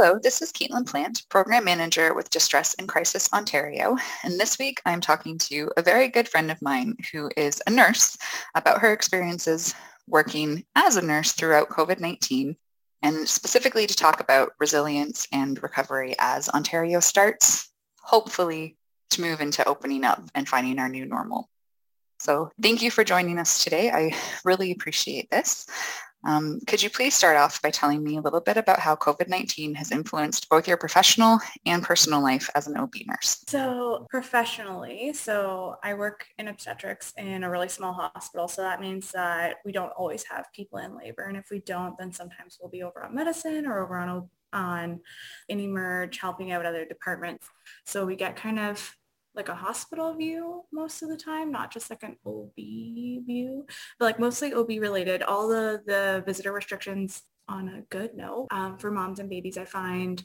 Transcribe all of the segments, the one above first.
Hello, this is Caitlin Plant, Program Manager with Distress and Crisis Ontario. And this week I'm talking to a very good friend of mine who is a nurse about her experiences working as a nurse throughout COVID-19 and specifically to talk about resilience and recovery as Ontario starts, hopefully to move into opening up and finding our new normal. So thank you for joining us today. I really appreciate this. Um, could you please start off by telling me a little bit about how COVID-19 has influenced both your professional and personal life as an OB nurse? So professionally, so I work in obstetrics in a really small hospital. So that means that we don't always have people in labor. And if we don't, then sometimes we'll be over on medicine or over on on emerg helping out other departments. So we get kind of like a hospital view most of the time, not just like an OB view, but like mostly OB related. All the, the visitor restrictions on a good note um, for moms and babies, I find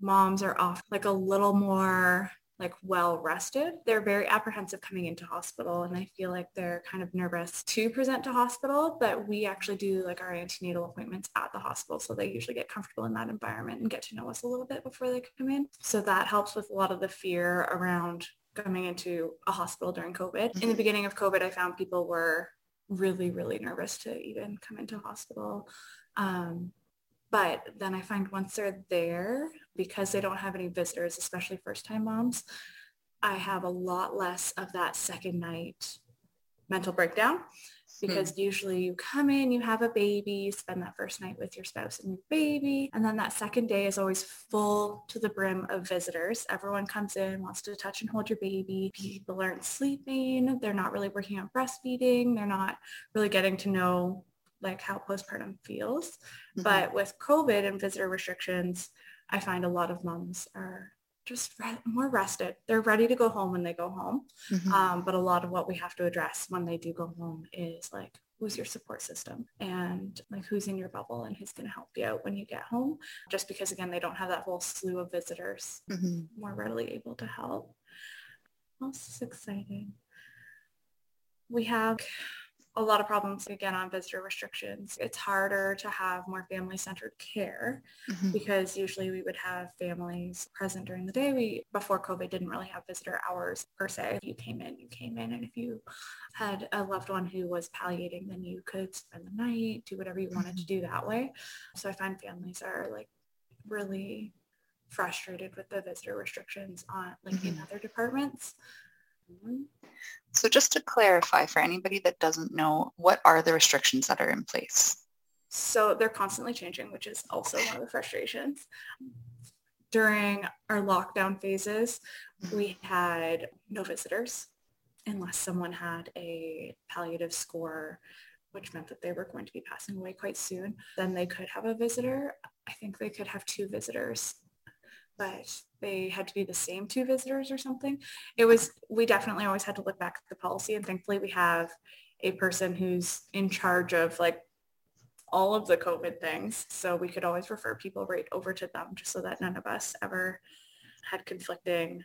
moms are off like a little more like well rested. They're very apprehensive coming into hospital and I feel like they're kind of nervous to present to hospital, but we actually do like our antenatal appointments at the hospital. So they usually get comfortable in that environment and get to know us a little bit before they come in. So that helps with a lot of the fear around coming into a hospital during COVID. Mm-hmm. In the mm-hmm. beginning of COVID, I found people were really, really nervous to even come into hospital. Um, but then I find once they're there, because they don't have any visitors, especially first-time moms, I have a lot less of that second night mental breakdown because hmm. usually you come in, you have a baby, you spend that first night with your spouse and your baby. And then that second day is always full to the brim of visitors. Everyone comes in, wants to touch and hold your baby. People aren't sleeping. They're not really working on breastfeeding. They're not really getting to know like how postpartum feels. Mm-hmm. But with COVID and visitor restrictions, I find a lot of moms are just re- more rested. They're ready to go home when they go home. Mm-hmm. Um, but a lot of what we have to address when they do go home is like, who's your support system and like who's in your bubble and who's going to help you out when you get home. Just because again, they don't have that whole slew of visitors mm-hmm. more readily able to help. Is exciting. We have a lot of problems again on visitor restrictions. It's harder to have more family-centered care mm-hmm. because usually we would have families present during the day. We before COVID didn't really have visitor hours per se. If you came in, you came in, and if you had a loved one who was palliating, then you could spend the night, do whatever you wanted mm-hmm. to do that way. So I find families are like really frustrated with the visitor restrictions on like mm-hmm. in other departments. So just to clarify for anybody that doesn't know, what are the restrictions that are in place? So they're constantly changing, which is also one of the frustrations. During our lockdown phases, we had no visitors unless someone had a palliative score, which meant that they were going to be passing away quite soon. Then they could have a visitor. I think they could have two visitors but they had to be the same two visitors or something. It was, we definitely always had to look back at the policy and thankfully we have a person who's in charge of like all of the COVID things. So we could always refer people right over to them just so that none of us ever had conflicting.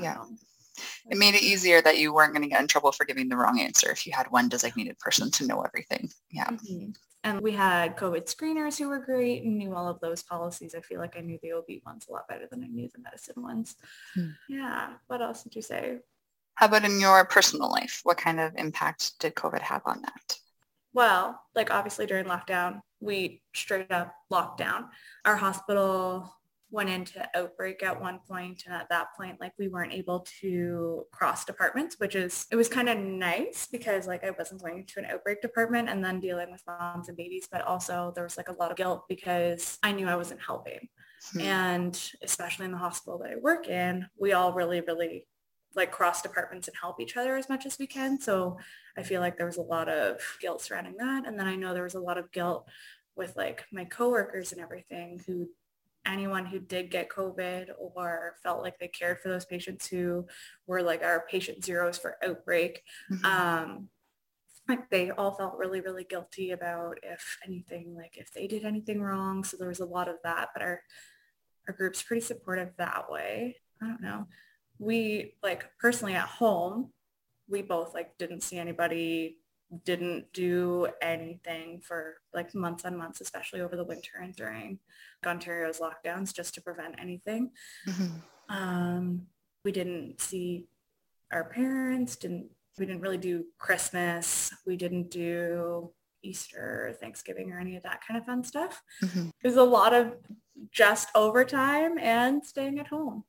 Yeah. Know, it made it easier that you weren't going to get in trouble for giving the wrong answer if you had one designated person to know everything. Yeah. Mm-hmm. And we had COVID screeners who were great and knew all of those policies. I feel like I knew the OB ones a lot better than I knew the medicine ones. Hmm. Yeah. What else did you say? How about in your personal life? What kind of impact did COVID have on that? Well, like obviously during lockdown, we straight up locked down. Our hospital went into outbreak at one point and at that point like we weren't able to cross departments which is it was kind of nice because like I wasn't going to an outbreak department and then dealing with moms and babies but also there was like a lot of guilt because I knew I wasn't helping. Hmm. and especially in the hospital that I work in we all really really like cross departments and help each other as much as we can. So I feel like there was a lot of guilt surrounding that. And then I know there was a lot of guilt with like my coworkers and everything who anyone who did get COVID or felt like they cared for those patients who were like our patient zeros for outbreak. Mm-hmm. Um, like they all felt really, really guilty about if anything, like if they did anything wrong. So there was a lot of that, but our, our group's pretty supportive that way. I don't know. We like personally at home, we both like didn't see anybody didn't do anything for like months and months, especially over the winter and during Ontario's lockdowns just to prevent anything. Mm-hmm. Um, we didn't see our parents, didn't we didn't really do Christmas. We didn't do Easter, Thanksgiving, or any of that kind of fun stuff. Mm-hmm. It was a lot of just overtime and staying at home.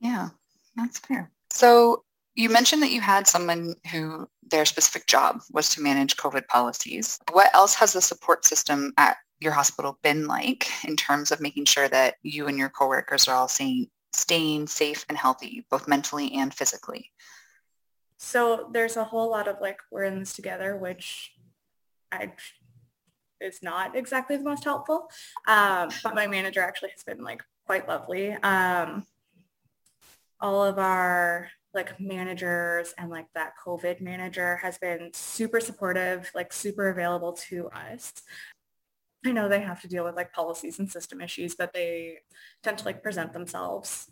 Yeah, that's fair. So you mentioned that you had someone who their specific job was to manage COVID policies. What else has the support system at your hospital been like in terms of making sure that you and your coworkers are all staying, staying safe and healthy, both mentally and physically? So there's a whole lot of like, we're in this together, which I is not exactly the most helpful. Um, but my manager actually has been like quite lovely. Um, all of our like managers and like that COVID manager has been super supportive, like super available to us. I know they have to deal with like policies and system issues, but they tend to like present themselves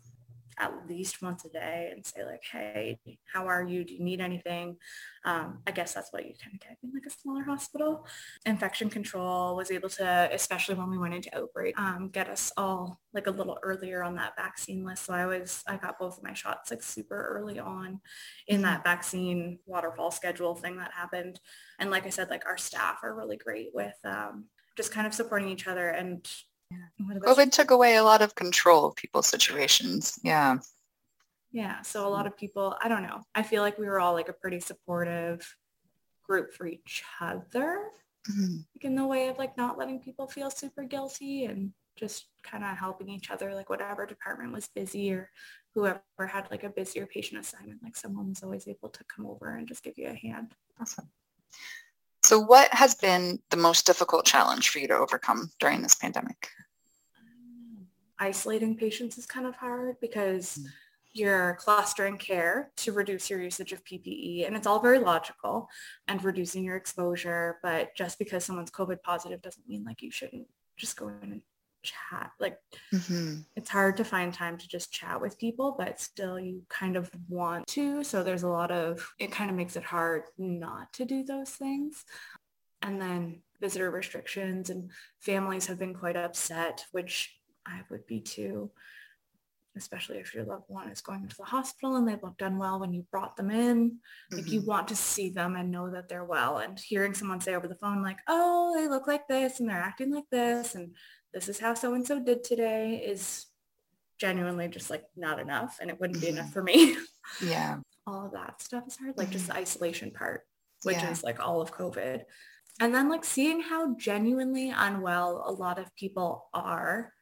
at least once a day and say like, hey, how are you? Do you need anything? Um, I guess that's what you kind of get in like a smaller hospital. Infection control was able to, especially when we went into outbreak, um, get us all like a little earlier on that vaccine list. So I was, I got both of my shots like super early on in that vaccine waterfall schedule thing that happened. And like I said, like our staff are really great with um, just kind of supporting each other and COVID took away a lot of control of people's situations. Yeah. Yeah. So a lot of people, I don't know. I feel like we were all like a pretty supportive group for each other. Mm-hmm. Like in the way of like not letting people feel super guilty and just kind of helping each other, like whatever department was busy or whoever had like a busier patient assignment, like someone was always able to come over and just give you a hand. Awesome. So what has been the most difficult challenge for you to overcome during this pandemic? Isolating patients is kind of hard because mm. you're clustering care to reduce your usage of PPE and it's all very logical and reducing your exposure. But just because someone's COVID positive doesn't mean like you shouldn't just go in and chat. Like mm-hmm. it's hard to find time to just chat with people, but still you kind of want to. So there's a lot of, it kind of makes it hard not to do those things. And then visitor restrictions and families have been quite upset, which I would be too, especially if your loved one is going to the hospital and they've looked unwell when you brought them in. Mm-hmm. Like you mm-hmm. want to see them and know that they're well. And hearing someone say over the phone like, oh, they look like this and they're acting like this and this is how so-and-so did today is genuinely just like not enough and it wouldn't be enough mm-hmm. for me. Yeah. all of that stuff is hard. Like just the mm-hmm. isolation part, which yeah. is like all of COVID. And then like seeing how genuinely unwell a lot of people are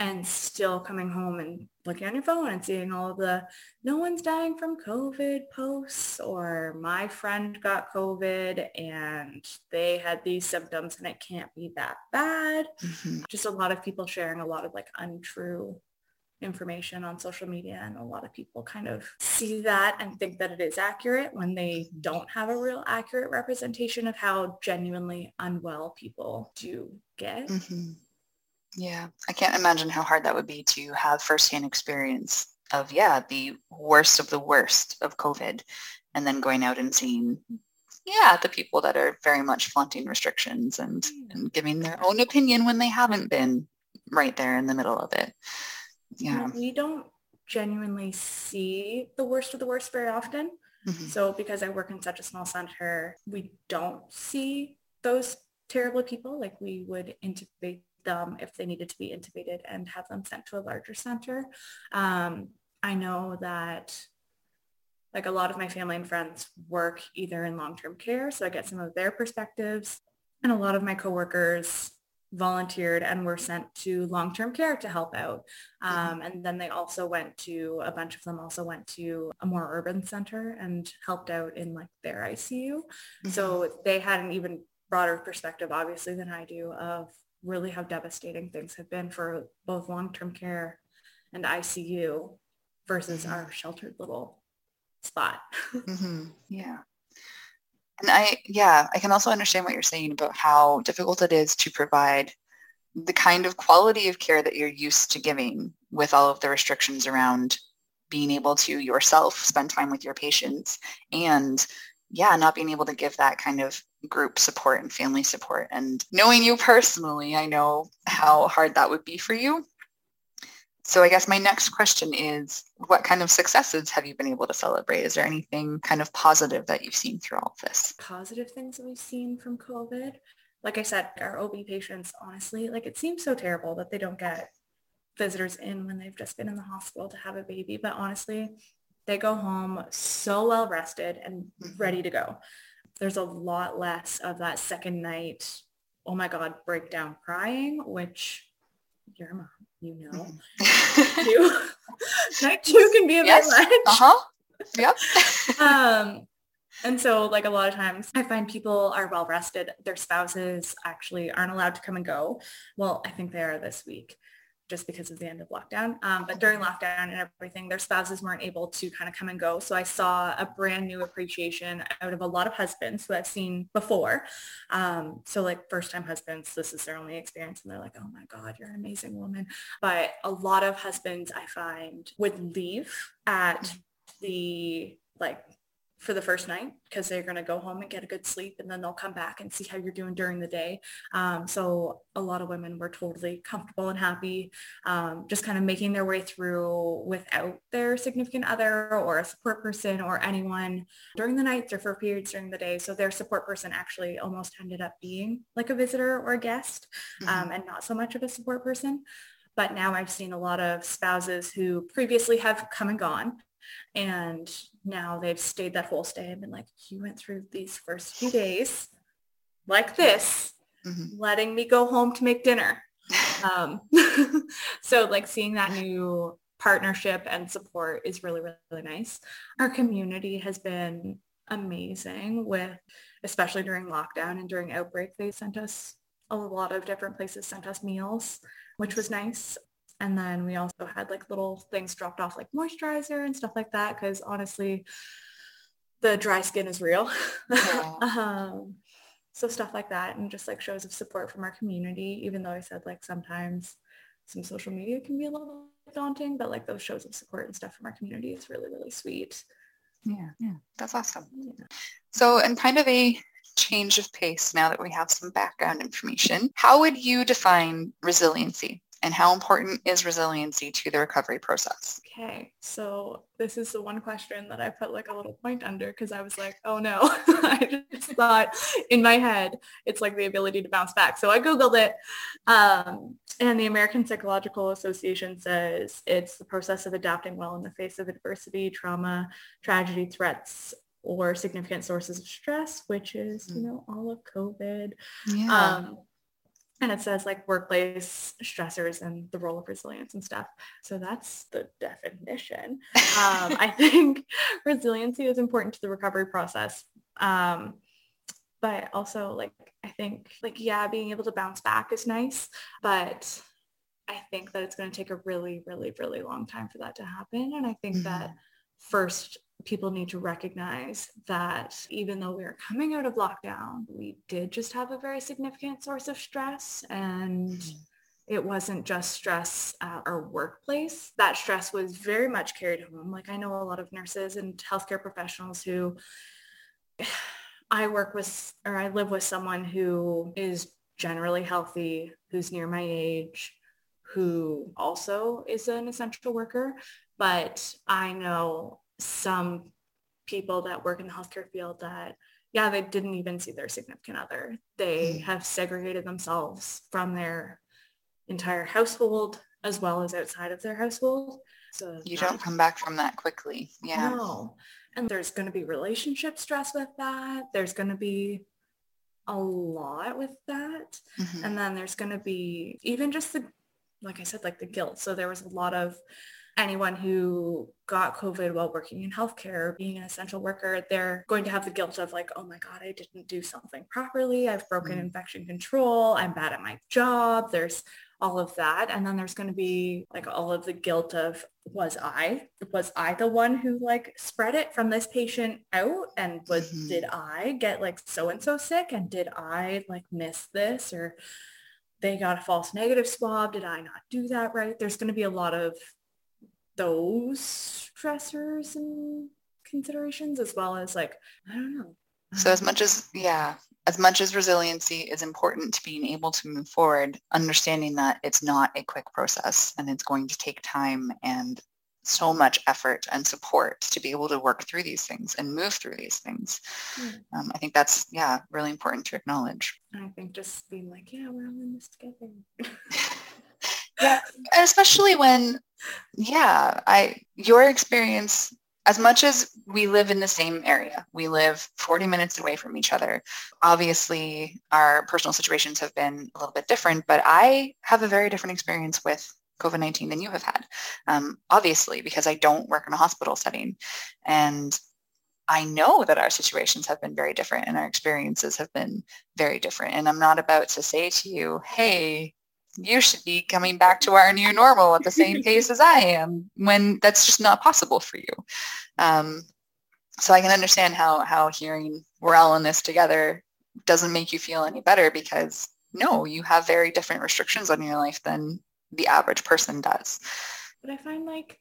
and still coming home and looking on your phone and seeing all of the no one's dying from COVID posts or my friend got COVID and they had these symptoms and it can't be that bad. Mm-hmm. Just a lot of people sharing a lot of like untrue information on social media and a lot of people kind of see that and think that it is accurate when they don't have a real accurate representation of how genuinely unwell people do get. Mm-hmm. Yeah, I can't imagine how hard that would be to have firsthand experience of, yeah, the worst of the worst of COVID and then going out and seeing, yeah, the people that are very much flaunting restrictions and, and giving their own opinion when they haven't been right there in the middle of it. Yeah. We don't genuinely see the worst of the worst very often. Mm-hmm. So because I work in such a small center, we don't see those terrible people. Like we would intubate them if they needed to be intubated and have them sent to a larger center. Um, I know that like a lot of my family and friends work either in long-term care, so I get some of their perspectives. And a lot of my coworkers volunteered and were sent to long-term care to help out. Mm-hmm. Um, and then they also went to, a bunch of them also went to a more urban center and helped out in like their ICU. Mm-hmm. So they had an even broader perspective, obviously, than I do of really how devastating things have been for both long-term care and ICU versus mm-hmm. our sheltered little spot. mm-hmm. Yeah. And I, yeah, I can also understand what you're saying about how difficult it is to provide the kind of quality of care that you're used to giving with all of the restrictions around being able to yourself spend time with your patients and yeah, not being able to give that kind of group support and family support. And knowing you personally, I know how hard that would be for you. So I guess my next question is, what kind of successes have you been able to celebrate? Is there anything kind of positive that you've seen through all of this? Positive things that we've seen from COVID? Like I said, our OB patients, honestly, like it seems so terrible that they don't get visitors in when they've just been in the hospital to have a baby. But honestly, they go home so well rested and mm-hmm. ready to go. There's a lot less of that second night, oh my God, breakdown crying, which your mom you know. Mm-hmm. Night two can be a yes. bit much. Uh-huh. Yep. um, and so like a lot of times I find people are well rested. Their spouses actually aren't allowed to come and go. Well, I think they are this week just because of the end of lockdown. Um, but during lockdown and everything, their spouses weren't able to kind of come and go. So I saw a brand new appreciation out of a lot of husbands who I've seen before. Um, so like first time husbands, this is their only experience and they're like, oh my God, you're an amazing woman. But a lot of husbands I find would leave at the like for the first night because they're going to go home and get a good sleep and then they'll come back and see how you're doing during the day. Um, so a lot of women were totally comfortable and happy, um, just kind of making their way through without their significant other or a support person or anyone during the nights or for periods during the day. So their support person actually almost ended up being like a visitor or a guest um, mm-hmm. and not so much of a support person. But now I've seen a lot of spouses who previously have come and gone and now they've stayed that whole stay and been like, you went through these first few days like this, mm-hmm. letting me go home to make dinner. um, so like seeing that new partnership and support is really, really nice. Our community has been amazing with, especially during lockdown and during outbreak, they sent us a lot of different places sent us meals, which was nice. And then we also had like little things dropped off like moisturizer and stuff like that because honestly, the dry skin is real. Yeah. um, so stuff like that and just like shows of support from our community, even though I said like sometimes some social media can be a little daunting, but like those shows of support and stuff from our community is really, really sweet. Yeah, yeah, that's awesome. Yeah. So, and kind of a change of pace now that we have some background information, how would you define resiliency? And how important is resiliency to the recovery process? Okay, so this is the one question that I put like a little point under because I was like, oh no, I just thought in my head, it's like the ability to bounce back. So I Googled it um, and the American Psychological Association says it's the process of adapting well in the face of adversity, trauma, tragedy, threats, or significant sources of stress, which is, you mm. know, all of COVID. Yeah. Um, and it says like workplace stressors and the role of resilience and stuff. So that's the definition. Um, I think resiliency is important to the recovery process. Um, but also like, I think like, yeah, being able to bounce back is nice, but I think that it's going to take a really, really, really long time for that to happen. And I think mm-hmm. that first people need to recognize that even though we are coming out of lockdown, we did just have a very significant source of stress and mm-hmm. it wasn't just stress at our workplace. That stress was very much carried home. Like I know a lot of nurses and healthcare professionals who I work with or I live with someone who is generally healthy, who's near my age, who also is an essential worker. But I know some people that work in the healthcare field that, yeah, they didn't even see their significant other. They mm. have segregated themselves from their entire household as well as outside of their household. So you don't come back from that quickly. Yeah. No. And there's going to be relationship stress with that. There's going to be a lot with that. Mm-hmm. And then there's going to be even just the, like I said, like the guilt. So there was a lot of anyone who got COVID while working in healthcare, being an essential worker, they're going to have the guilt of like, oh my God, I didn't do something properly. I've broken mm-hmm. infection control. I'm bad at my job. There's all of that. And then there's going to be like all of the guilt of was I, was I the one who like spread it from this patient out? And was, mm-hmm. did I get like so-and-so sick? And did I like miss this or they got a false negative swab? Did I not do that right? There's going to be a lot of those stressors and considerations as well as like, I don't know. So as much as, yeah, as much as resiliency is important to being able to move forward, understanding that it's not a quick process and it's going to take time and so much effort and support to be able to work through these things and move through these things. Mm. Um, I think that's, yeah, really important to acknowledge. I think just being like, yeah, we're all in this together. yeah, especially when, yeah, I your experience as much as we live in the same area, we live 40 minutes away from each other. Obviously, our personal situations have been a little bit different, but I have a very different experience with COVID-19 than you have had, um, obviously, because I don't work in a hospital setting. And I know that our situations have been very different and our experiences have been very different. And I'm not about to say to you, hey, you should be coming back to our new normal at the same pace as I am when that's just not possible for you. Um, so I can understand how, how hearing we're all in this together doesn't make you feel any better because no, you have very different restrictions on your life than the average person does. But I find like,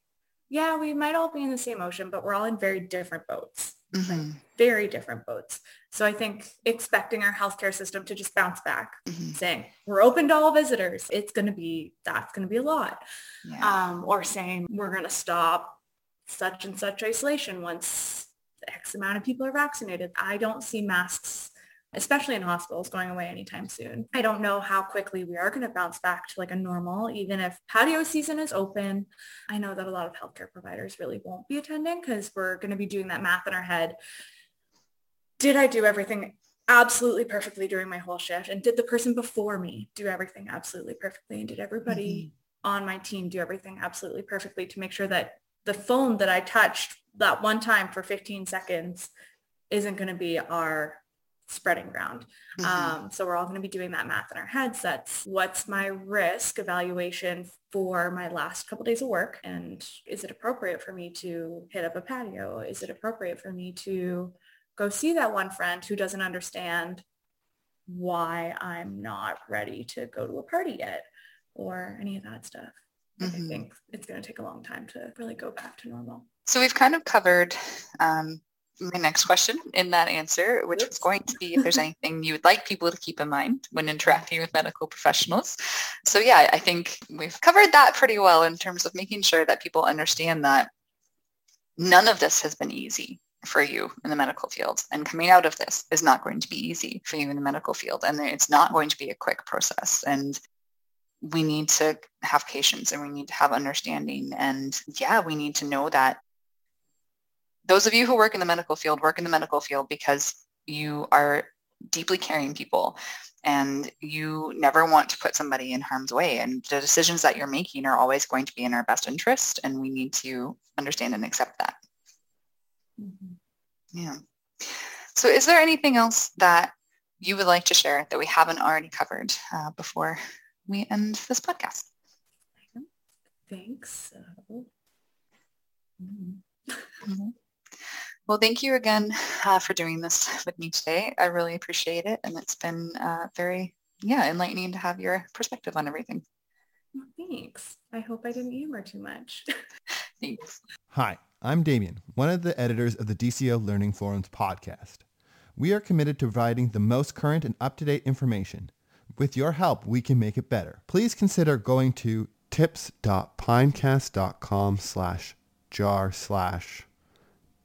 yeah, we might all be in the same ocean, but we're all in very different boats. Mm-hmm. very different boats. So I think expecting our healthcare system to just bounce back, mm-hmm. saying we're open to all visitors, it's going to be, that's going to be a lot. Yeah. Um, or saying we're going to stop such and such isolation once X amount of people are vaccinated. I don't see masks especially in hospitals going away anytime soon. I don't know how quickly we are going to bounce back to like a normal, even if patio season is open. I know that a lot of healthcare providers really won't be attending because we're going to be doing that math in our head. Did I do everything absolutely perfectly during my whole shift? And did the person before me do everything absolutely perfectly? And did everybody mm-hmm. on my team do everything absolutely perfectly to make sure that the phone that I touched that one time for 15 seconds isn't going to be our spreading ground. Mm-hmm. Um, so we're all going to be doing that math in our heads. That's what's my risk evaluation for my last couple days of work? And is it appropriate for me to hit up a patio? Is it appropriate for me to go see that one friend who doesn't understand why I'm not ready to go to a party yet or any of that stuff? Mm-hmm. I think it's going to take a long time to really go back to normal. So we've kind of covered um, my next question in that answer, which was going to be if there's anything you would like people to keep in mind when interacting with medical professionals. So yeah, I think we've covered that pretty well in terms of making sure that people understand that none of this has been easy for you in the medical field. And coming out of this is not going to be easy for you in the medical field. And it's not going to be a quick process. And we need to have patience and we need to have understanding. And yeah, we need to know that those of you who work in the medical field work in the medical field because you are deeply caring people and you never want to put somebody in harm's way and the decisions that you're making are always going to be in our best interest and we need to understand and accept that mm-hmm. yeah so is there anything else that you would like to share that we haven't already covered uh, before we end this podcast think so. Mm. Well, thank you again uh, for doing this with me today. I really appreciate it. And it's been uh, very, yeah, enlightening to have your perspective on everything. Well, thanks. I hope I didn't humor too much. Thanks. Hi, I'm Damien, one of the editors of the DCO Learning Forums podcast. We are committed to providing the most current and up-to-date information. With your help, we can make it better. Please consider going to tips.pinecast.com slash jar slash